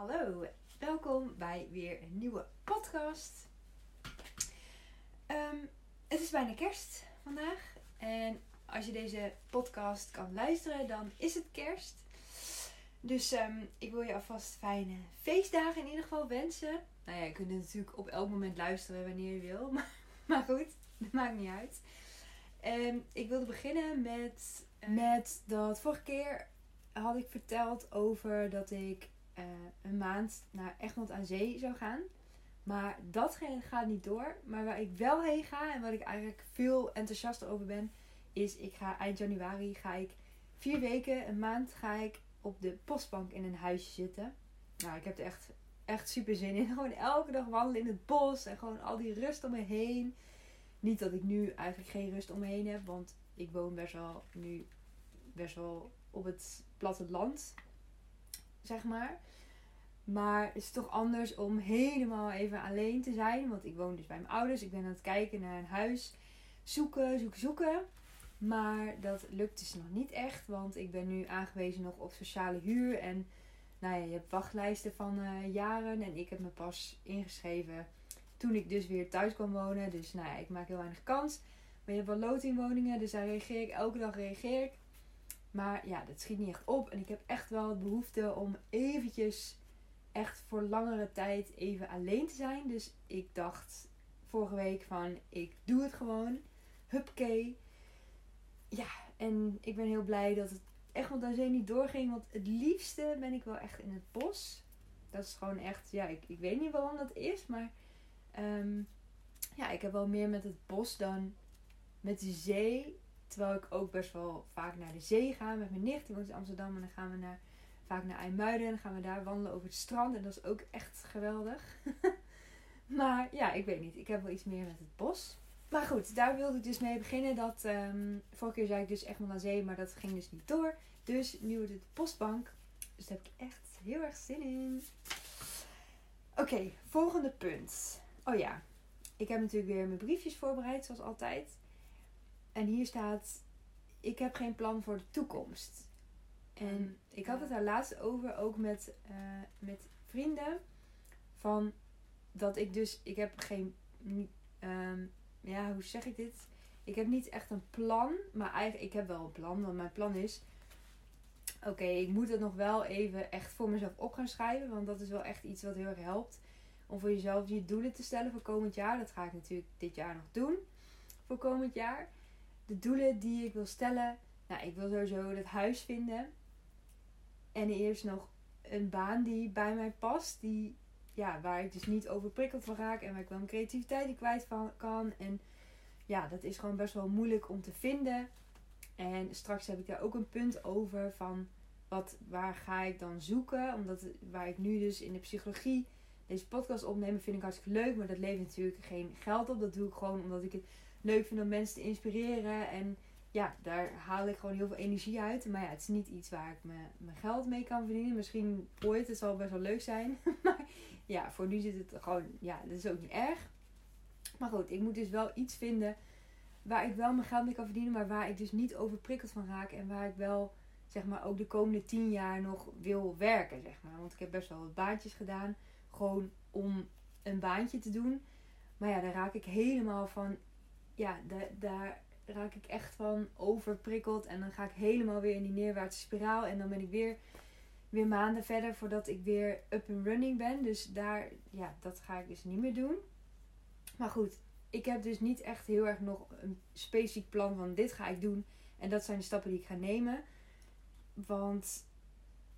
Hallo, welkom bij weer een nieuwe podcast. Ehm, het is bijna kerst vandaag en als je deze podcast kan luisteren, dan is het kerst. Dus ehm, ik wil je alvast fijne feestdagen in ieder geval wensen. Nou ja, je kunt natuurlijk op elk moment luisteren wanneer je wil, maar, goed, dat maakt niet uit. Um, ik wilde beginnen met, met dat vorige keer had ik verteld over dat ik uh, een maand naar Egmond aan Zee zou gaan. Maar dat gaat niet door. Maar waar ik wel heen ga en waar ik eigenlijk veel enthousiaster over ben, is ik ga eind januari ga ik vier weken, een maand ga ik op de postbank in een huisje zitten. Nou, ik heb er echt, echt super zin in. Gewoon elke dag wandelen in het bos en gewoon al die rust om me heen. Niet dat ik nu eigenlijk geen rust om me heen heb, want ik woon best wel nu best wel op het platteland, zeg maar. Maar het is toch anders om helemaal even alleen te zijn. Want ik woon dus bij mijn ouders. Ik ben aan het kijken naar een huis. Zoeken, zoeken, zoeken. Maar dat lukt dus nog niet echt. Want ik ben nu aangewezen nog op sociale huur. En nou ja, je hebt wachtlijsten van uh, jaren. En ik heb me pas ingeschreven toen ik dus weer thuis kwam wonen. Dus nou ja, ik maak heel weinig kans. Maar je hebt wel lotingwoningen. Dus daar reageer ik. Elke dag reageer ik. Maar ja, dat schiet niet echt op. En ik heb echt wel behoefte om eventjes echt voor langere tijd even alleen te zijn. Dus ik dacht vorige week van ik doe het gewoon. Hupke. Ja, en ik ben heel blij dat het echt met zee niet doorging. Want het liefste ben ik wel echt in het bos. Dat is gewoon echt, ja, ik, ik weet niet waarom dat is. Maar um, ja, ik heb wel meer met het bos dan met de zee. Terwijl ik ook best wel vaak naar de zee ga met mijn nicht. Die woont in Amsterdam en dan gaan we naar vaak naar IJmuiden. En dan gaan we daar wandelen over het strand. En dat is ook echt geweldig. maar ja, ik weet niet. Ik heb wel iets meer met het bos. Maar goed, daar wilde ik dus mee beginnen. Dat, um, vorige keer zei ik dus echt wel naar zee, maar dat ging dus niet door. Dus nu wordt het postbank. Dus daar heb ik echt heel erg zin in. Oké, volgende punt. Oh ja, ik heb natuurlijk weer mijn briefjes voorbereid, zoals altijd. En hier staat: Ik heb geen plan voor de toekomst. En ik had het daar laatst over, ook met, uh, met vrienden. Van dat ik dus, ik heb geen, um, ja, hoe zeg ik dit? Ik heb niet echt een plan, maar eigenlijk, ik heb wel een plan. Want mijn plan is, oké, ik moet het nog wel even echt voor mezelf op gaan schrijven. Want dat is wel echt iets wat heel erg helpt. Om voor jezelf je doelen te stellen voor komend jaar. Dat ga ik natuurlijk dit jaar nog doen. Voor komend jaar. De doelen die ik wil stellen. Nou, ik wil sowieso dat huis vinden. En eerst nog een baan die bij mij past. Die, ja, waar ik dus niet overprikkeld van raak. En waar ik wel mijn creativiteit in kwijt van kan. En ja, dat is gewoon best wel moeilijk om te vinden. En straks heb ik daar ook een punt over van wat, waar ga ik dan zoeken. Omdat waar ik nu dus in de psychologie deze podcast opnemen vind ik hartstikke leuk. Maar dat levert natuurlijk geen geld op. Dat doe ik gewoon omdat ik het leuk vind om mensen te inspireren. En ja, daar haal ik gewoon heel veel energie uit. Maar ja, het is niet iets waar ik me, mijn geld mee kan verdienen. Misschien ooit, het zal best wel leuk zijn. maar ja, voor nu zit het gewoon, ja, dat is ook niet erg. Maar goed, ik moet dus wel iets vinden waar ik wel mijn geld mee kan verdienen. Maar waar ik dus niet overprikkeld van raak. En waar ik wel, zeg maar, ook de komende tien jaar nog wil werken, zeg maar. Want ik heb best wel wat baantjes gedaan. Gewoon om een baantje te doen. Maar ja, daar raak ik helemaal van, ja, daar raak ik echt van overprikkeld. En dan ga ik helemaal weer in die neerwaartse spiraal. En dan ben ik weer, weer maanden verder voordat ik weer up and running ben. Dus daar, ja, dat ga ik dus niet meer doen. Maar goed, ik heb dus niet echt heel erg nog een specifiek plan van dit ga ik doen. En dat zijn de stappen die ik ga nemen. Want,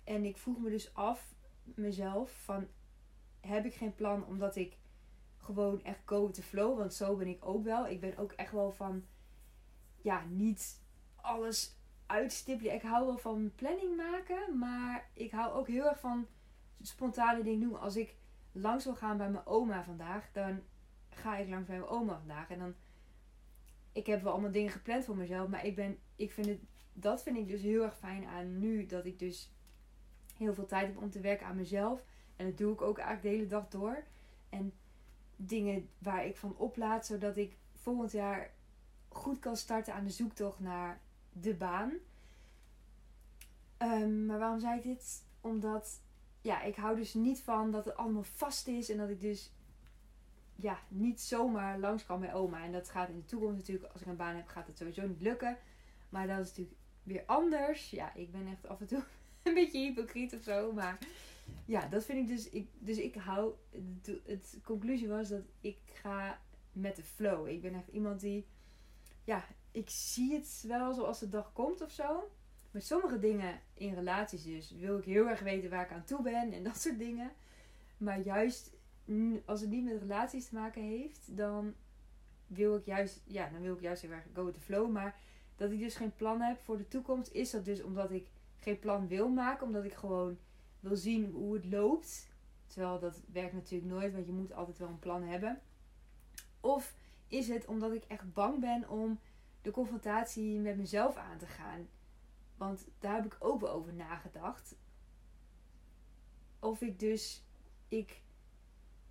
en ik vroeg me dus af mezelf van, heb ik geen plan omdat ik gewoon echt go with flow. Want zo ben ik ook wel. Ik ben ook echt wel van ja, niet alles uitstippelen. Ik hou wel van planning maken, maar ik hou ook heel erg van spontane dingen doen. Als ik langs wil gaan bij mijn oma vandaag, dan ga ik langs bij mijn oma vandaag. En dan, ik heb wel allemaal dingen gepland voor mezelf, maar ik ben, ik vind het, dat vind ik dus heel erg fijn aan nu, dat ik dus heel veel tijd heb om te werken aan mezelf. En dat doe ik ook eigenlijk de hele dag door. En dingen waar ik van oplaad, zodat ik volgend jaar goed kan starten aan de zoektocht naar de baan. Ehm, maar waarom zei ik dit? Omdat ja, ik hou dus niet van dat het allemaal vast is. En dat ik dus ja, niet zomaar langs kan bij oma. En dat gaat in de toekomst natuurlijk, als ik een baan heb, gaat het sowieso niet lukken. Maar dat is natuurlijk weer anders. Ja, ik ben echt af en toe een beetje hypocriet of zo. Maar ja, dat vind ik dus. Ik, dus ik hou. Het, conclusie was dat ik ga met de flow. Ik ben echt iemand die. Ja, ik zie het wel zoals de dag komt of zo. Met sommige dingen in relaties dus wil ik heel erg weten waar ik aan toe ben en dat soort dingen. Maar juist als het niet met relaties te maken heeft, dan wil ik juist, ja, dan wil ik juist heel erg go with the flow. Maar dat ik dus geen plan heb voor de toekomst, is dat dus omdat ik geen plan wil maken, omdat ik gewoon wil zien hoe het loopt. Terwijl dat werkt natuurlijk nooit, want je moet altijd wel een plan hebben. Of is het omdat ik echt bang ben om de confrontatie met mezelf aan te gaan? Want daar heb ik ook wel over nagedacht. Of ik dus, ik,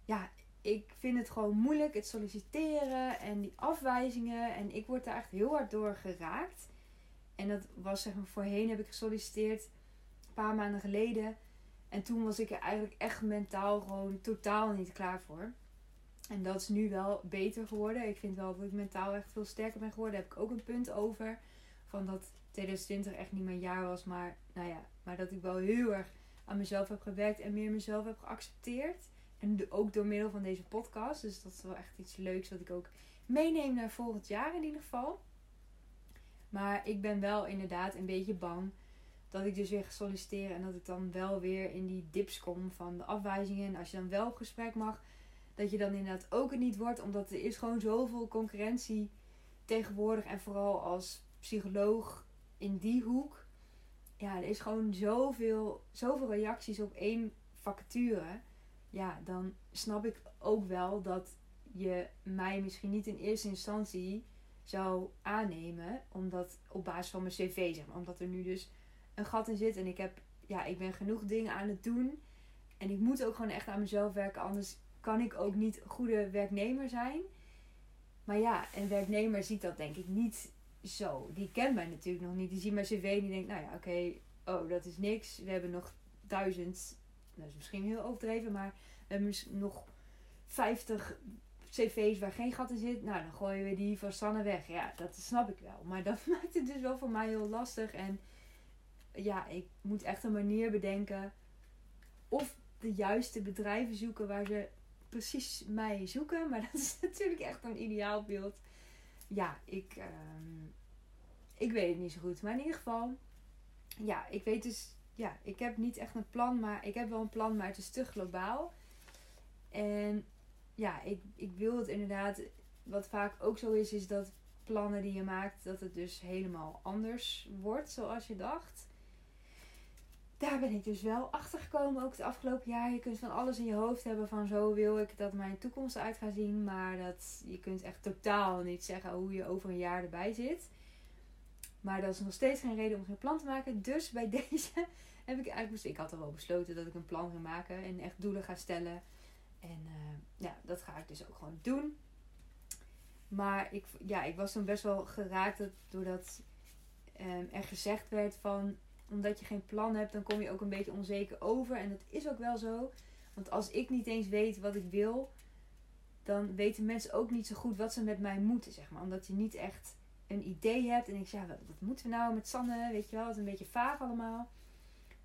ja, ik vind het gewoon moeilijk, het solliciteren en die afwijzingen. En ik word daar echt heel hard door geraakt. En dat was zeg maar, voorheen heb ik gesolliciteerd, een paar maanden geleden. En toen was ik er eigenlijk echt mentaal gewoon totaal niet klaar voor. En dat is nu wel beter geworden. Ik vind wel dat ik mentaal echt veel sterker ben geworden. Daar heb ik ook een punt over. Van dat 2020 echt niet mijn jaar was. Maar, nou ja, maar dat ik wel heel erg aan mezelf heb gewerkt en meer mezelf heb geaccepteerd. En ook door middel van deze podcast. Dus dat is wel echt iets leuks wat ik ook meeneem naar volgend jaar in ieder geval. Maar ik ben wel inderdaad een beetje bang dat ik dus weer ga solliciteren en dat ik dan wel weer in die dips kom van de afwijzingen. En als je dan wel op gesprek mag, dat je dan inderdaad ook het niet wordt. Omdat er is gewoon zoveel concurrentie tegenwoordig. En vooral als psycholoog in die hoek. Ja, er is gewoon zoveel, zoveel reacties op één vacature. Ja, dan snap ik ook wel dat je mij misschien niet in eerste instantie zou aannemen. Omdat op basis van mijn cv, zeg maar. Omdat er nu dus een gat in zit. En ik heb, ja, ik ben genoeg dingen aan het doen. En ik moet ook gewoon echt aan mezelf werken. Anders kan ik ook niet goede werknemer zijn. Maar ja, een werknemer ziet dat denk ik niet zo. Die kent mij natuurlijk nog niet. Die ziet mijn cv en die denkt, nou ja, oké, oh, dat is niks. We hebben nog duizend, dat is misschien heel overdreven, maar we hebben nog 50 cv's waar geen gat in zit. Nou, dan gooien we die van Sanne weg. Ja, dat snap ik wel. Maar dat maakt het dus wel voor mij heel lastig. En ja, ik moet echt een manier bedenken. Of de juiste bedrijven zoeken waar ze precies mij zoeken. Maar dat is natuurlijk echt een ideaalbeeld. Ja, ik, uh, ik weet het niet zo goed. Maar in ieder geval, ja, ik weet dus, ja, ik heb niet echt een plan. Maar ik heb wel een plan, maar het is te globaal. En ja, ik, ik wil het inderdaad. Wat vaak ook zo is, is dat plannen die je maakt, dat het dus helemaal anders wordt zoals je dacht daar ben ik dus wel achter gekomen ook het afgelopen jaar. Je kunt van alles in je hoofd hebben van zo wil ik dat mijn toekomst eruit gaat zien. Maar dat, je kunt echt totaal niet zeggen hoe je over een jaar erbij zit. Maar dat is nog steeds geen reden om geen plan te maken. Dus bij deze heb ik eigenlijk... Ik had al wel besloten dat ik een plan ga maken en echt doelen ga stellen. En uh, ja, dat ga ik dus ook gewoon doen. Maar ik, ja, ik was toen best wel geraakt doordat um, er gezegd werd van omdat je geen plan hebt, dan kom je ook een beetje onzeker over. En dat is ook wel zo. Want als ik niet eens weet wat ik wil, dan weten mensen ook niet zo goed wat ze met mij moeten, zeg maar. Omdat je niet echt een idee hebt. En ik zeg, ja, wat, wat moeten we nou met Sanne? Weet je wel, het is een beetje vaag allemaal.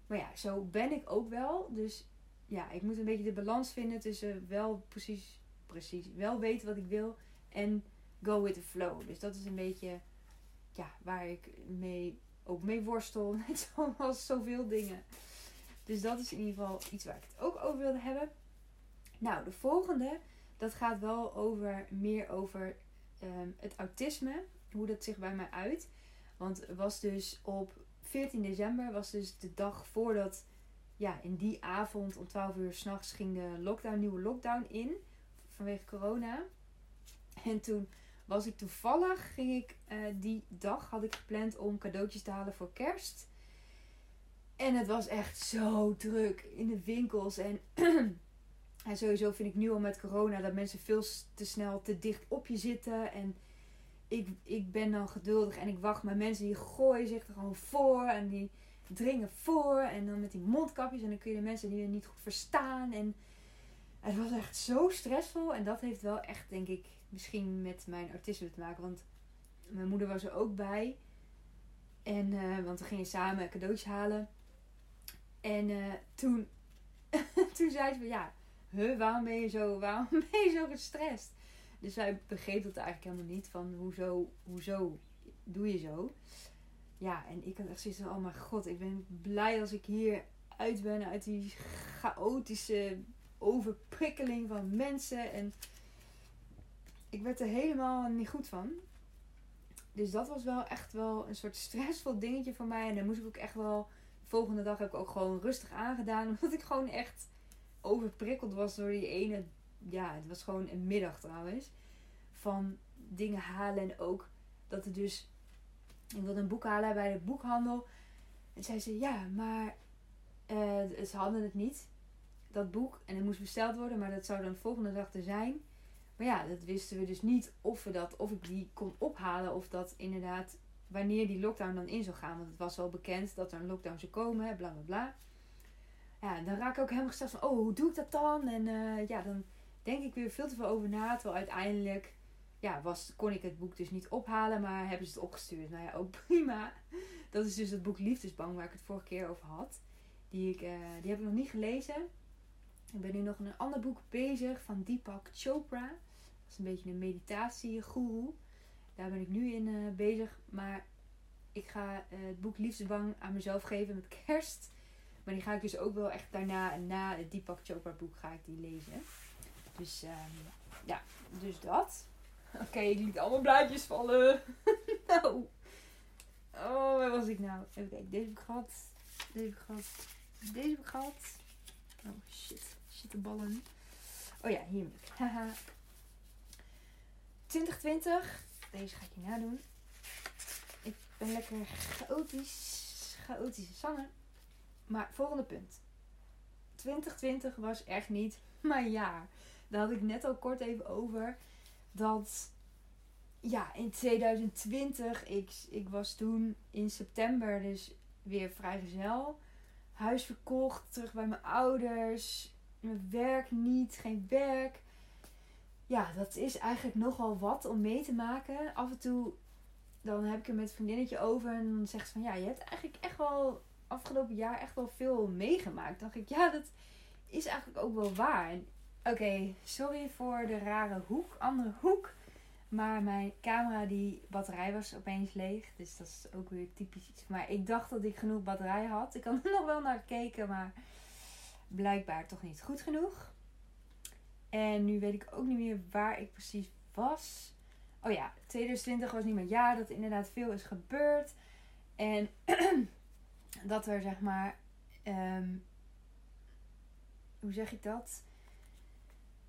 Maar ja, zo ben ik ook wel. Dus ja, ik moet een beetje de balans vinden tussen wel precies, precies, wel weten wat ik wil en go with the flow. Dus dat is een beetje ja, waar ik mee ook mee worstel. Net zoveel dingen. Dus dat is in ieder geval iets waar ik het ook over wilde hebben. Nou, de volgende, dat gaat wel over meer over um, het autisme. Hoe dat zich bij mij uit. Want het was dus op 14 december, was dus de dag voordat, ja, in die avond om 12 uur s'nachts ging de lockdown, nieuwe lockdown in. Vanwege corona. En toen was ik toevallig, ging ik uh, die dag, had ik gepland om cadeautjes te halen voor kerst. En het was echt zo druk in de winkels. En, en sowieso vind ik nu al met corona dat mensen veel te snel te dicht op je zitten. En ik, ik ben dan geduldig en ik wacht. Maar mensen die gooien zich er gewoon voor. En die, dringen voor. En dan met die mondkapjes. En dan kun je de mensen die je niet goed verstaan. En het was echt zo stressvol. En dat heeft wel echt, denk ik, misschien met mijn autisme te maken. Want mijn moeder was er ook bij. En, uh, want we gingen samen cadeautjes halen. En uh, toen, toen zei ze van ja, huh, waarom ben je zo, waarom ben je zo gestrest? Dus zij begreep dat eigenlijk helemaal niet van hoezo, hoezo doe je zo. Ja, en ik had echt zoiets van, oh mijn god, ik ben blij als ik hier uit ben uit die chaotische overprikkeling van mensen. En ik werd er helemaal niet goed van. Dus dat was wel echt wel een soort stressvol dingetje voor mij. En dan moest ik ook echt wel. De volgende dag heb ik ook gewoon rustig aangedaan. Omdat ik gewoon echt overprikkeld was door die ene. Ja, het was gewoon een middag trouwens. Van dingen halen. En ook dat er dus. Ik wilde een boek halen bij de boekhandel. En zei ze: Ja, maar. Uh, ze hadden het niet. Dat boek. En het moest besteld worden. Maar dat zou dan de volgende dag er zijn. Maar ja, dat wisten we dus niet of, we dat, of ik die kon ophalen. Of dat inderdaad wanneer die lockdown dan in zou gaan. Want het was wel bekend dat er een lockdown zou komen. Bla bla bla. Ja, dan raak ik ook helemaal gesteld van, oh, hoe doe ik dat dan? En uh, ja, dan denk ik weer veel te veel over na. Terwijl uiteindelijk, ja, was, kon ik het boek dus niet ophalen. Maar hebben ze het opgestuurd. Nou ja, ook prima. Dat is dus het boek Liefdesbang waar ik het vorige keer over had. Die, ik, uh, die heb ik nog niet gelezen. Ik ben nu nog een ander boek bezig van Deepak Chopra. Dat is een beetje een meditatiegoeroe. Daar ben ik nu in uh, bezig. Maar ik ga uh, het boek Liefdesbang aan mezelf geven met kerst. Maar die ga ik dus ook wel echt daarna, na het Deepak Chopra boek, ga ik die lezen. Dus um, ja, dus dat. Oké, okay, ik liet allemaal blaadjes vallen. nou. Oh, waar was ik nou? Even kijken, deze heb ik gehad. Deze heb ik gehad. Deze heb ik gehad. Oh shit, shit de ballen. Oh ja, hier heb ik. Haha. 2020. Deze ga ik je nadoen. Ik ben lekker chaotisch. Chaotische zanger. Maar volgende punt. 2020 was echt niet mijn jaar. Daar had ik net al kort even over. Dat ja, in 2020, ik, ik was toen in september dus weer vrijgezel. Huis verkocht, terug bij mijn ouders. Mijn werk niet, geen werk ja, dat is eigenlijk nogal wat om mee te maken. Af en toe dan heb ik er met een vriendinnetje over en dan zegt ze van ja, je hebt eigenlijk echt wel afgelopen jaar echt wel veel meegemaakt. Dan dacht ik, ja, dat is eigenlijk ook wel waar. Oké, sorry voor de rare hoek, andere hoek. Maar mijn camera, die batterij was opeens leeg. Dus dat is ook weer typisch iets. Maar ik dacht dat ik genoeg batterij had. Ik had er nog wel naar gekeken, maar blijkbaar toch niet goed genoeg. En nu weet ik ook niet meer waar ik precies was. Oh ja, 2020 was niet meer jaar dat inderdaad veel is gebeurd. En dat er zeg maar. Um, hoe zeg ik dat?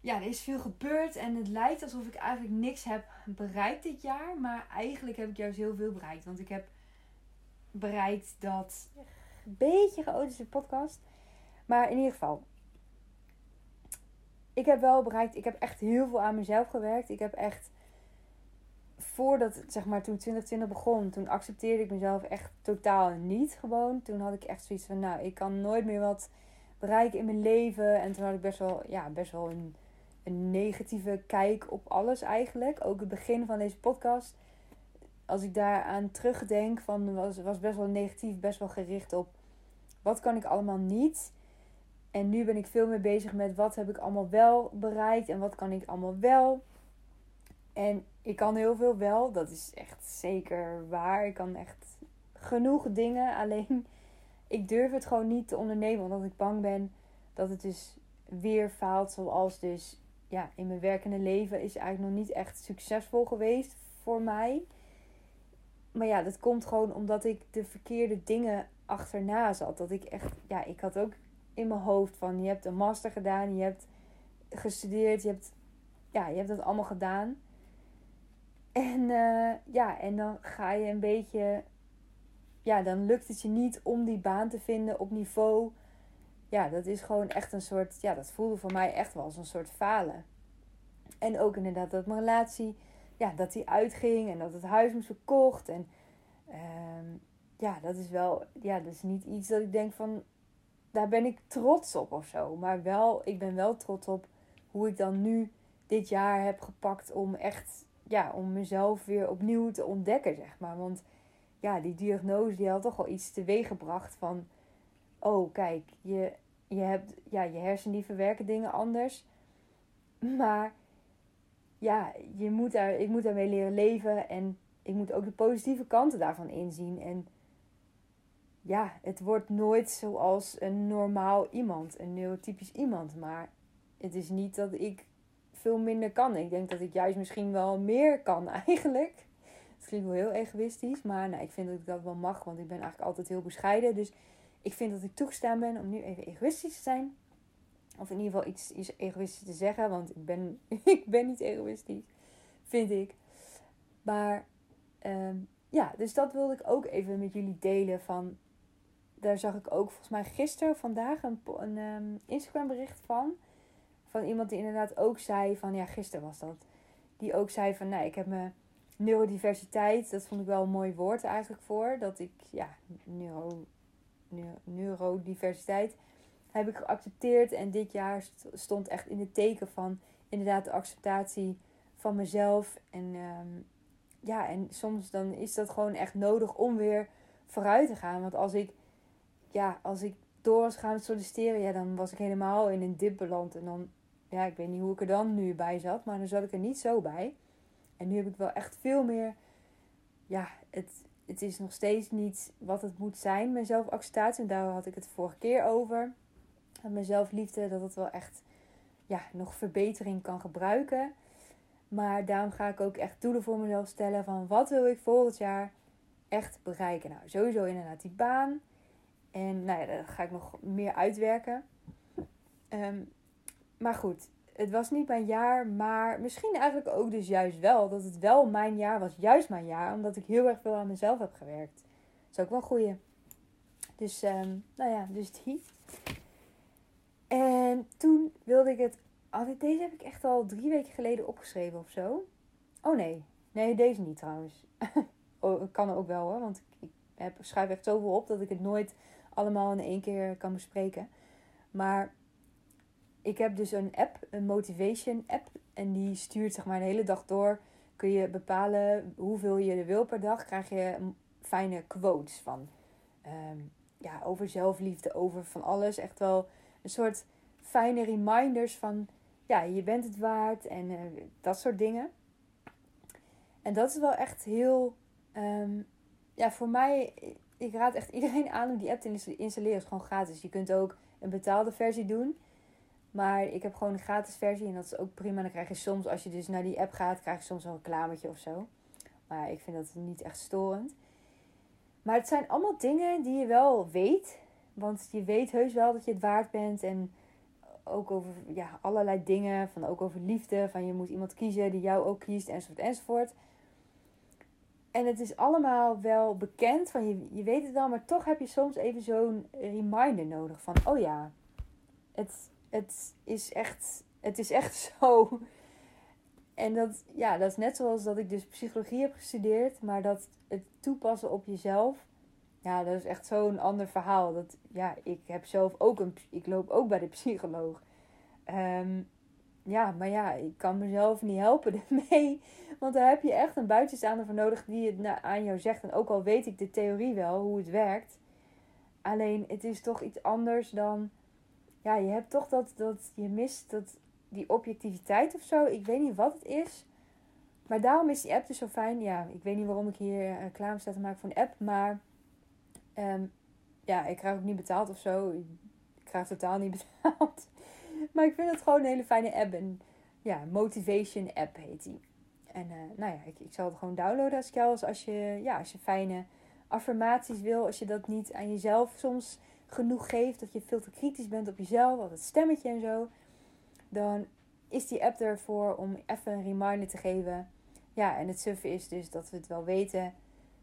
Ja, er is veel gebeurd en het lijkt alsof ik eigenlijk niks heb bereikt dit jaar. Maar eigenlijk heb ik juist heel veel bereikt. Want ik heb bereikt dat. Beetje chaotische podcast. Maar in ieder geval, ik heb wel bereikt, ik heb echt heel veel aan mezelf gewerkt. Ik heb echt, voordat, zeg maar, toen 2020 begon, toen accepteerde ik mezelf echt totaal niet gewoon. Toen had ik echt zoiets van, nou, ik kan nooit meer wat bereiken in mijn leven. En toen had ik best wel, ja, best wel een, een negatieve kijk op alles eigenlijk. Ook het begin van deze podcast. Als ik daaraan terugdenk, van, was, was best wel negatief, best wel gericht op wat kan ik allemaal niet. En nu ben ik veel meer bezig met wat heb ik allemaal wel bereikt en wat kan ik allemaal wel. En ik kan heel veel wel, dat is echt zeker waar. Ik kan echt genoeg dingen. Alleen ik durf het gewoon niet te ondernemen, omdat ik bang ben dat het dus weer faalt. Zoals dus ja, in mijn werkende leven is eigenlijk nog niet echt succesvol geweest voor mij. Maar ja, dat komt gewoon omdat ik de verkeerde dingen achterna zat. Dat ik echt, ja, ik had ook in mijn hoofd van je hebt een master gedaan, je hebt gestudeerd, je hebt, ja, je hebt dat allemaal gedaan. En uh, ja, en dan ga je een beetje, ja, dan lukt het je niet om die baan te vinden op niveau. Ja, dat is gewoon echt een soort, ja, dat voelde voor mij echt wel als een soort falen. En ook inderdaad dat mijn relatie, ja, dat die uitging en dat het huis moest verkocht. En uh, ja, dat is wel, ja, dat is niet iets dat ik denk van, daar ben ik trots op of zo. Maar wel, ik ben wel trots op hoe ik dan nu dit jaar heb gepakt om echt, ja, om mezelf weer opnieuw te ontdekken, zeg maar. Want ja, die diagnose die had toch wel iets teweeg gebracht van, oh kijk, je, je hebt, ja, je hersenen die verwerken dingen anders. Maar ja, je moet daar, ik moet daarmee leren leven en ik moet ook de positieve kanten daarvan inzien. En ja, het wordt nooit zoals een normaal iemand, een neurotypisch iemand. Maar het is niet dat ik veel minder kan. Ik denk dat ik juist misschien wel meer kan eigenlijk. Het klinkt wel heel egoïstisch, maar nou, ik vind dat ik dat wel mag, want ik ben eigenlijk altijd heel bescheiden. Dus ik vind dat ik toegestaan ben om nu even egoïstisch te zijn. Of in ieder geval iets, iets egoïstisch te zeggen, want ik ben, ik ben niet egoïstisch, vind ik. Maar ehm, ja, dus dat wilde ik ook even met jullie delen van daar zag ik ook volgens mij gisteren, vandaag, een, een um, Instagram bericht van. Van iemand die inderdaad ook zei van, ja, gisteren was dat. Die ook zei van, nee, ik heb mijn neurodiversiteit, dat vond ik wel een mooi woord eigenlijk voor. Dat ik, ja, neuro, neuro, neurodiversiteit heb ik geaccepteerd. En dit jaar stond echt in het teken van inderdaad de acceptatie van mezelf. En um, ja, en soms dan is dat gewoon echt nodig om weer vooruit te gaan. Want als ik ja, als ik door was gaan solliciteren, ja, dan was ik helemaal in een dip beland. En dan, ja, ik weet niet hoe ik er dan nu bij zat, maar dan zat ik er niet zo bij. En nu heb ik wel echt veel meer, ja, het, het is nog steeds niet wat het moet zijn, mijn zelfacceptatie. En daar had ik het vorige keer over. En mijn zelfliefde, dat het wel echt, ja, nog verbetering kan gebruiken. Maar daarom ga ik ook echt doelen voor mezelf stellen van wat wil ik volgend jaar echt bereiken. Nou, sowieso inderdaad die baan. En nou ja, dat ga ik nog meer uitwerken. Ehm, maar goed, het was niet mijn jaar, maar misschien eigenlijk ook dus juist wel. Dat het wel mijn jaar was, juist mijn jaar, omdat ik heel erg veel aan mezelf heb gewerkt. Dat is ook wel een goeie. Dus, um, nou ja, dus die. En toen wilde ik het. Oh, deze heb ik echt al drie weken geleden opgeschreven of zo. Oh nee, nee, deze niet trouwens. oh, kan ook wel hoor, want ik heb, schrijf echt zoveel op dat ik het nooit allemaal in één keer kan bespreken. Maar ik heb dus een app, een motivation app. En die stuurt zeg maar een hele dag door. Kun je bepalen hoeveel je er wil per dag. Krijg je fijne quotes van. Ehm, ja, over zelfliefde, over van alles. Echt wel een soort fijne reminders van... Ja, je bent het waard en uh, dat soort dingen. En dat is wel echt heel... Um, ja, voor mij ik raad echt iedereen aan om die app te installeren. Het is gewoon gratis. Je kunt ook een betaalde versie doen. Maar ik heb gewoon een gratis versie en dat is ook prima. Dan krijg je soms, als je dus naar die app gaat, krijg je soms een reclametje of zo. Maar ik vind dat niet echt storend. Maar het zijn allemaal dingen die je wel weet. Want je weet heus wel dat je het waard bent. En ook over ja, allerlei dingen. Van ook over liefde. Van je moet iemand kiezen die jou ook kiest. Enzovoort enzovoort. En het is allemaal wel bekend, van je, je weet het wel, maar toch heb je soms even zo'n reminder nodig van, oh ja, het, het, is echt, het is echt zo. En dat, ja, dat is net zoals dat ik dus psychologie heb gestudeerd, maar dat het toepassen op jezelf, ja, dat is echt zo'n ander verhaal. Dat, ja, ik heb zelf ook een, ik loop ook bij de psycholoog. Um, ja, maar ja, ik kan mezelf niet helpen ermee. Want daar heb je echt een buitenstaander voor nodig die het aan jou zegt. En ook al weet ik de theorie wel, hoe het werkt. Alleen, het is toch iets anders dan... Ja, je hebt toch dat, dat je mist dat, die objectiviteit of zo. Ik weet niet wat het is. Maar daarom is die app dus zo fijn. Ja, ik weet niet waarom ik hier uh, klaar sta te maken voor een app. Maar um, ja, ik krijg ook niet betaald of zo. Ik krijg totaal niet betaald. Maar ik vind het gewoon een hele fijne app. En ja, Motivation app heet die. En uh, nou ja, ik, ik zal het gewoon downloaden als ik als, je, ja, als je fijne affirmaties wil. Als je dat niet aan jezelf soms genoeg geeft. Dat je veel te kritisch bent op jezelf. Of het stemmetje en zo. Dan is die app ervoor om even een reminder te geven. Ja, en het suffe is dus dat we het wel weten.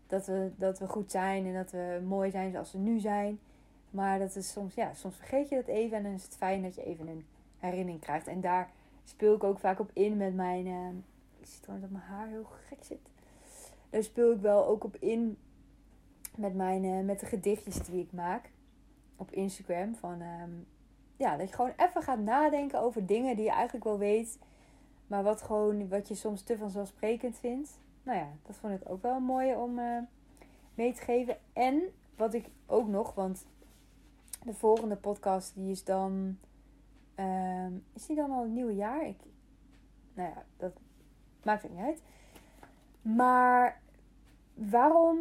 Dat we, dat we goed zijn en dat we mooi zijn zoals we nu zijn. Maar dat is soms, ja, soms vergeet je dat even en dan is het fijn dat je even een herinnering krijgt. En daar speel ik ook vaak op in met mijn. Uh, ik zie trouwens dat mijn haar heel gek zit. Daar speel ik wel ook op in met, mijn, eh, met de gedichtjes die ik maak op Instagram. Van, ehm, ja, dat je gewoon even gaat nadenken over dingen die je eigenlijk wel weet. Maar wat, gewoon, wat je soms te vanzelfsprekend vindt. Nou ja, dat vond ik ook wel mooi om uh, mee te geven. En wat ik ook nog, want de volgende podcast die is dan... Uh, is die dan al het nieuwe jaar? Ik, nou ja, dat maakt het niet uit. Maar waarom...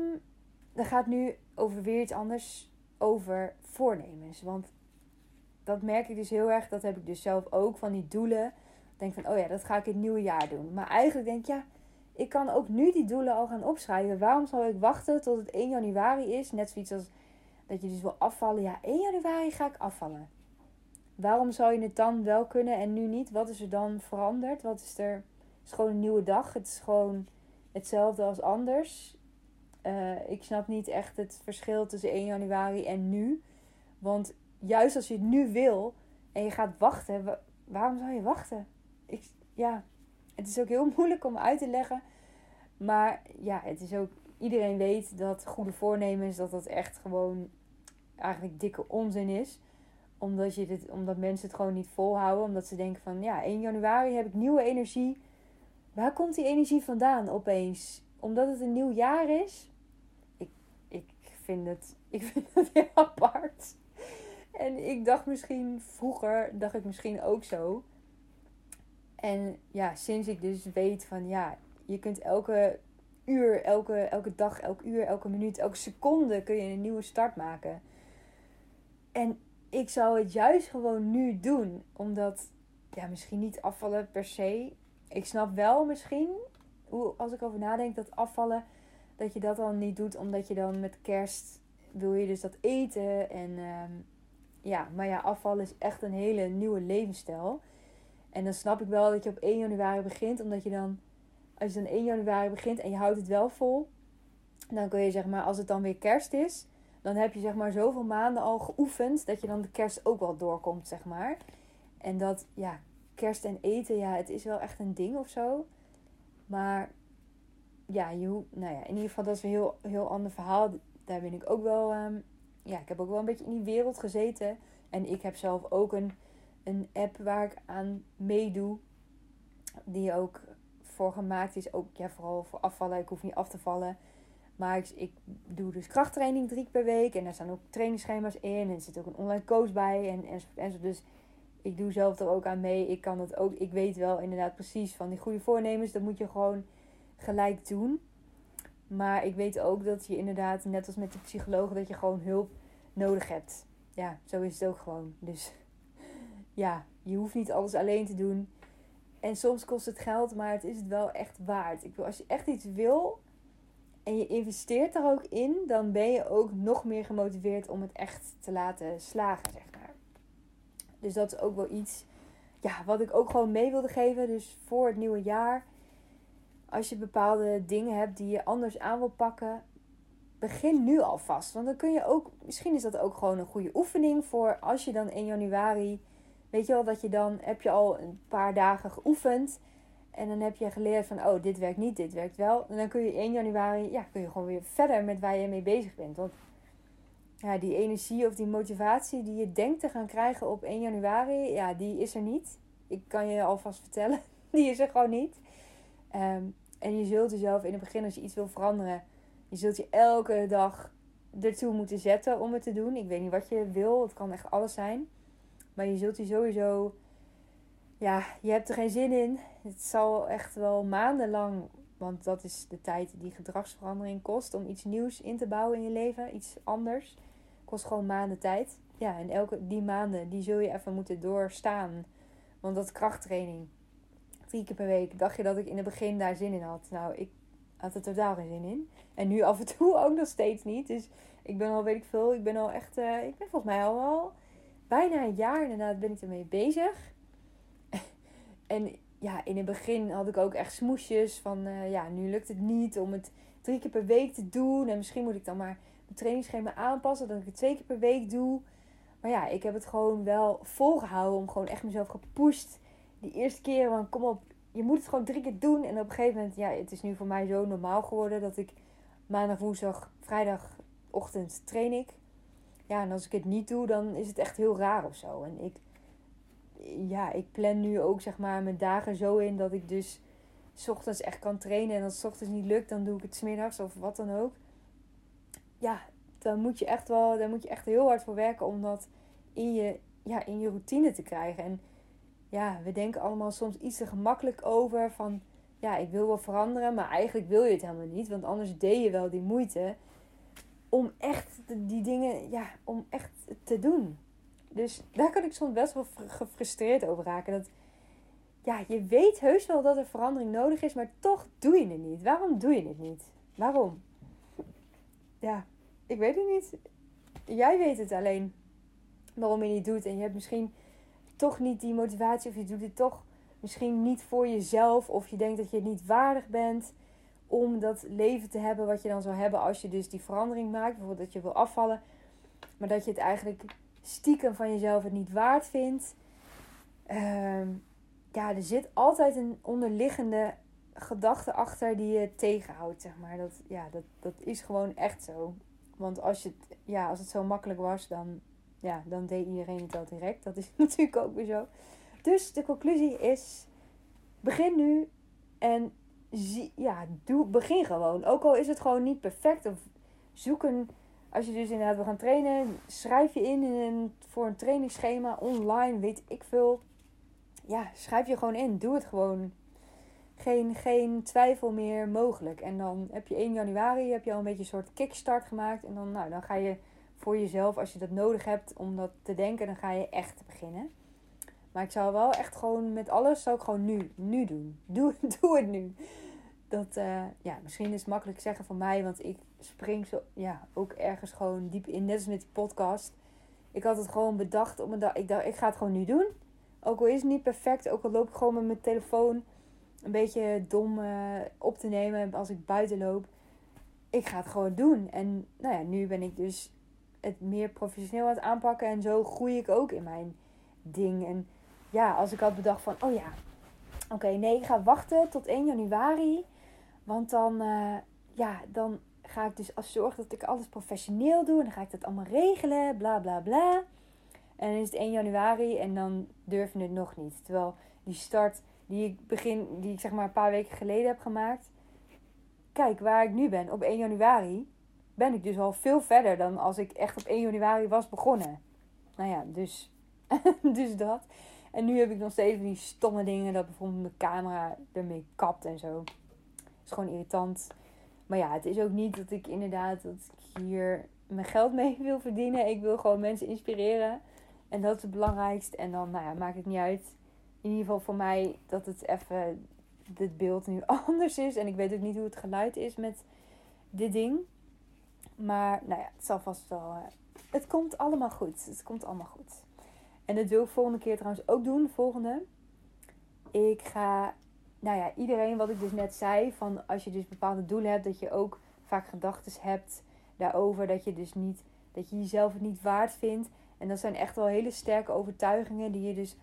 Er gaat nu over weer iets anders over voornemens. Want dat merk ik dus heel erg. Dat heb ik dus zelf ook van die doelen. Denk van, oh ja, dat ga ik het nieuwe jaar doen. Maar eigenlijk denk ik, ja, ik kan ook nu die doelen al gaan opschrijven. Waarom zou ik wachten tot het 1 januari is? Net zoiets als dat je dus wil afvallen. Ja, 1 januari ga ik afvallen. Waarom zou je het dan wel kunnen en nu niet? Wat is er dan veranderd? Wat is er? Het is gewoon een nieuwe dag. Het is gewoon hetzelfde als anders. Uh, ik snap niet echt het verschil tussen 1 januari en nu. Want juist als je het nu wil en je gaat wachten, waarom zou je wachten? Ik, ja, het is ook heel moeilijk om uit te leggen. Maar ja, het is ook. Iedereen weet dat goede voornemens, dat dat echt gewoon eigenlijk dikke onzin is. Omdat, je dit, omdat mensen het gewoon niet volhouden. Omdat ze denken van ja, 1 januari heb ik nieuwe energie. Waar komt die energie vandaan opeens? Omdat het een nieuw jaar is? Ik, ik, vind, het, ik vind het heel apart. En ik dacht misschien vroeger, dacht ik misschien ook zo. En ja, sinds ik dus weet van ja, je kunt elke uur, elke, elke dag, elk uur, elke minuut, elke seconde kun je een nieuwe start maken. En ik zou het juist gewoon nu doen. Omdat, ja, misschien niet afvallen per se. Ik snap wel misschien, hoe, als ik over nadenk, dat afvallen, dat je dat dan niet doet. Omdat je dan met kerst wil je dus dat eten. En ehm, ja, maar ja, afvallen is echt een hele nieuwe levensstijl. En dan snap ik wel dat je op 1 januari begint, omdat je dan, als je dan 1 januari begint en je houdt het wel vol, dan kun je zeg maar, als het dan weer kerst is, dan heb je zeg maar zoveel maanden al geoefend dat je dan de kerst ook wel doorkomt, zeg maar. En dat, ja, kerst en eten, ja, het is wel echt een ding of zo. Maar ja, je, nou ja, in ieder geval, dat is een heel, heel ander verhaal. Daar ben ik ook wel, um, ja, ik heb ook wel een beetje in die wereld gezeten. En ik heb zelf ook een een app waar ik aan meedoe. Die ook voor gemaakt is. Ook ja, vooral voor afvallen. Ik hoef niet af te vallen. Maar ik, doe dus krachttraining drie keer per week. En daar staan ook trainingsschema's in. En er zit ook een online coach bij. En, en, en Dus ik doe zelf er ook aan mee. Ik kan het ook. Ik weet wel inderdaad precies van die goede voornemens. Dat moet je gewoon gelijk doen. Maar ik weet ook dat je inderdaad, net als met de psycholoog, dat je gewoon hulp nodig hebt. Ja, zo is het ook gewoon. Dus ja, je hoeft niet alles alleen te doen. En soms kost het geld, maar het is het wel echt waard. Ik wil, als je echt iets wil en je investeert er ook in, dan ben je ook nog meer gemotiveerd om het echt te laten slagen, zeg maar. Dus dat is ook wel iets ja, wat ik ook gewoon mee wilde geven. Dus voor het nieuwe jaar, als je bepaalde dingen hebt die je anders aan wil pakken, begin nu alvast. Want dan kun je ook, misschien is dat ook gewoon een goede oefening voor als je dan in januari Weet je wel, dat je dan heb je al een paar dagen geoefend. En dan heb je geleerd van, oh, dit werkt niet, dit werkt wel. En dan kun je 1 januari, ja, kun je gewoon weer verder met waar je mee bezig bent. Want ja, die energie of die motivatie die je denkt te gaan krijgen op 1 januari, ja, die is er niet. Ik kan je alvast vertellen, die is er gewoon niet. Ehm, en je zult jezelf in het begin, als je iets wil veranderen, je zult je elke dag ertoe moeten zetten om het te doen. Ik weet niet wat je wil, het kan echt alles zijn. Maar je zult je sowieso. Ja, je hebt er geen zin in. Het zal echt wel maandenlang. Want dat is de tijd die gedragsverandering kost. Om iets nieuws in te bouwen in je leven. Iets anders. Kost gewoon maanden tijd. Ja, en elke die maanden die zul je even moeten doorstaan. Want dat krachttraining. Drie keer per week. Dacht je dat ik in het begin daar zin in had? Nou, ik had er totaal geen zin in. En nu af en toe ook nog steeds niet. Dus ik ben al, weet ik veel. Ik ben al echt. Uh, ik ben volgens mij al bijna een jaar inderdaad ben ik ermee bezig. En ja, in het begin had ik ook echt smoesjes van, uh, ja, nu lukt het niet om het drie keer per week te doen. En misschien moet ik dan maar mijn trainingsschema aanpassen, dat ik het twee keer per week doe. Maar ja, ik heb het gewoon wel volgehouden om gewoon echt mezelf gepusht. Die eerste keer van, kom op, je moet het gewoon drie keer doen. En op een gegeven moment, ja, het is nu voor mij zo normaal geworden dat ik maandag, woensdag, vrijdag ochtend train ik. Ja, en als ik het niet doe, dan is het echt heel raar of zo. En ik, ja, ik plan nu ook zeg maar mijn dagen zo in dat ik dus s ochtends echt kan trainen. En als het ochtends niet lukt, dan doe ik het smiddags of wat dan ook. Ja, dan moet je echt wel, daar moet je echt heel hard voor werken om dat in je, ja, in je routine te krijgen. En ja, we denken allemaal soms iets te gemakkelijk over van ja, ik wil wel veranderen, maar eigenlijk wil je het helemaal niet. Want anders deed je wel die moeite om echt die dingen, ja, om echt te doen. Dus daar kan ik soms best wel gefrustreerd over raken. Dat, ja, je weet heus wel dat er verandering nodig is, maar toch doe je het niet. Waarom doe je het niet? Waarom? Ja, ik weet het niet. Jij weet het alleen waarom je niet doet. En je hebt misschien toch niet die motivatie of je doet het toch misschien niet voor jezelf of je denkt dat je het niet waardig bent om dat leven te hebben wat je dan zou hebben als je dus die verandering maakt. Bijvoorbeeld dat je wil afvallen, maar dat je het eigenlijk stiekem van jezelf het niet waard vindt. Ehm, ja, er zit altijd een onderliggende gedachte achter die je tegenhoudt, zeg maar. Dat, ja, dat, dat is gewoon echt zo. Want als, je ja, als het zo makkelijk was, dan, ja, dan deed iedereen het wel direct. Dat is natuurlijk ook weer zo. Dus de conclusie is: begin nu en zie, ja, doe, begin gewoon. Ook al is het gewoon niet perfect of zoek een. Als je dus inderdaad wil gaan trainen, schrijf je in, in voor een trainingsschema online, weet ik veel. Ja, schrijf je gewoon in. Doe het gewoon. Geen, geen twijfel meer mogelijk. En dan heb je 1 januari heb je al een beetje een soort kickstart gemaakt. En dan, nou, dan ga je voor jezelf, als je dat nodig hebt om dat te denken, dan ga je echt beginnen. Maar ik zou wel echt gewoon met alles, zou ik gewoon nu, nu doen. Doe, doe het nu. Dat, uh, ja, misschien is het makkelijk zeggen van mij, want ik spring zo, ja, ook ergens gewoon diep in. Net als met die podcast. Ik had het gewoon bedacht om een dag. Ik dacht, ik ga het gewoon nu doen. Ook al is het niet perfect, ook al loop ik gewoon met mijn telefoon een beetje dom uh, op te nemen als ik buiten loop. Ik ga het gewoon doen. En nou ja, nu ben ik dus het meer professioneel aan het aanpakken. En zo groei ik ook in mijn ding. En ja, als ik had bedacht van, oh ja, oké, nee, ik ga wachten tot 1 januari. Want dan, uh, ja, dan ga ik dus als zorg dat ik alles professioneel doe. En dan ga ik dat allemaal regelen, bla bla bla. En dan is het 1 januari en dan durf je het nog niet. Terwijl die start die ik begin, die ik zeg maar een paar weken geleden heb gemaakt. Kijk, waar ik nu ben op 1 januari, ben ik dus al veel verder dan als ik echt op 1 januari was begonnen. Nou ja, dus, dus dat. En nu heb ik nog steeds die stomme dingen dat bijvoorbeeld mijn camera ermee kapt en zo. Is gewoon irritant. Maar ja, het is ook niet dat ik inderdaad dat ik hier mijn geld mee wil verdienen. Ik wil gewoon mensen inspireren. En dat is het belangrijkste. En dan, nou ja, maakt het niet uit. In ieder geval voor mij dat het even dit beeld nu anders is. En ik weet ook niet hoe het geluid is met dit ding. Maar nou ja, het zal vast wel. Uh, het komt allemaal goed. Het komt allemaal goed. En dat wil ik volgende keer trouwens ook doen. Volgende. Ik ga, nou ja, iedereen wat ik dus net zei. Van als je dus bepaalde doelen hebt, dat je ook vaak gedachten hebt daarover. Dat je dus niet, dat je jezelf het niet waard vindt. En dat zijn echt wel hele sterke overtuigingen die je dus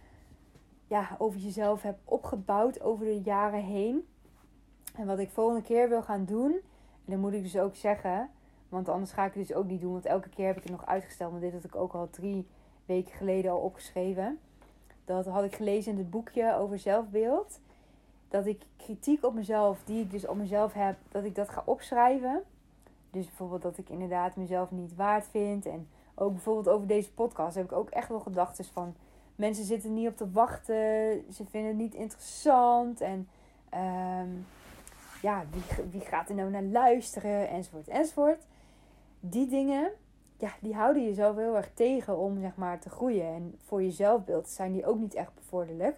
ja, over jezelf hebt opgebouwd over de jaren heen. En wat ik volgende keer wil gaan doen. En dan moet ik dus ook zeggen. Want anders ga ik het dus ook niet doen. Want elke keer heb ik het nog uitgesteld. Maar dit had ik ook al drie weken geleden al opgeschreven. Dat had ik gelezen in het boekje over zelfbeeld. Dat ik kritiek op mezelf, die ik dus op mezelf heb, dat ik dat ga opschrijven. Dus bijvoorbeeld dat ik inderdaad mezelf niet waard vind. En ook bijvoorbeeld over deze podcast heb ik ook echt wel gedachten van... Mensen zitten niet op te wachten. Ze vinden het niet interessant. En um, ja, wie, wie gaat er nou naar luisteren? Enzovoort, enzovoort. Die dingen, ja, die houden jezelf heel erg tegen om zeg maar te groeien. En voor je zelfbeeld zijn die ook niet echt bevorderlijk.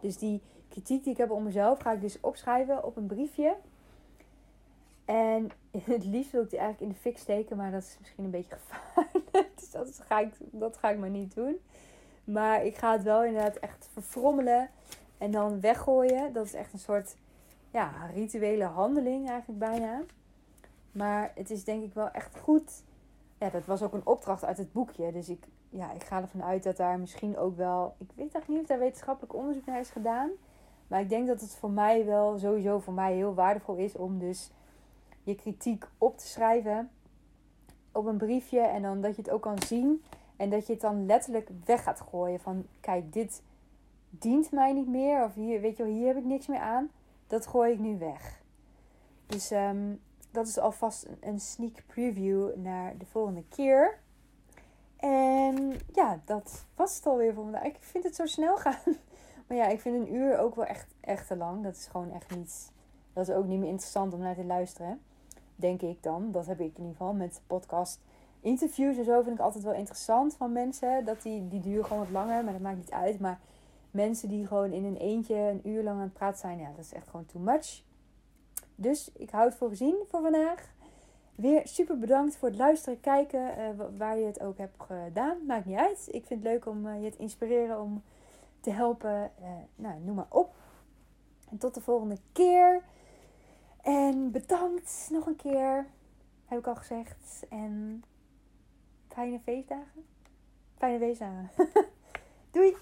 Dus die kritiek die ik heb op mezelf ga ik dus opschrijven op een briefje. En het liefst wil ik die eigenlijk in de fik steken, maar dat is misschien een beetje gevaarlijk. Dus dat ga ik, dat ga ik maar niet doen. Maar ik ga het wel inderdaad echt verfrommelen en dan weggooien. Dat is echt een soort ja, rituele handeling eigenlijk bijna. Maar het is denk ik wel echt goed ja, dat was ook een opdracht uit het boekje. Dus ik, ja, ik ga ervan uit dat daar misschien ook wel. Ik weet eigenlijk niet of daar wetenschappelijk onderzoek naar is gedaan. Maar ik denk dat het voor mij wel sowieso voor mij heel waardevol is om dus je kritiek op te schrijven. op een briefje en dan dat je het ook kan zien. En dat je het dan letterlijk weg gaat gooien. Van kijk, dit dient mij niet meer. Of hier, weet je wel, hier heb ik niks meer aan. Dat gooi ik nu weg. Dus um, dat is alvast een sneak preview naar de volgende keer. En ja, dat was het alweer voor vandaag. Ik vind het zo snel gaan. Maar ja, ik vind een uur ook wel echt, echt te lang. Dat is gewoon echt niet. Dat is ook niet meer interessant om naar te luisteren. Denk ik dan. Dat heb ik in ieder geval met podcast. Interviews en zo vind ik altijd wel interessant van mensen. Dat die, die duren gewoon wat langer, maar dat maakt niet uit. Maar mensen die gewoon in een eentje een uur lang aan het praten zijn, ja, dat is echt gewoon too much. Dus ik hou het voor gezien voor vandaag. Weer super bedankt voor het luisteren, kijken, uh, waar je het ook hebt gedaan. Maakt niet uit. Ik vind het leuk om uh, je te inspireren, om te helpen. Uh, nou, noem maar op. En tot de volgende keer. En bedankt nog een keer. Heb ik al gezegd. En fijne feestdagen. Fijne feestdagen. Doei!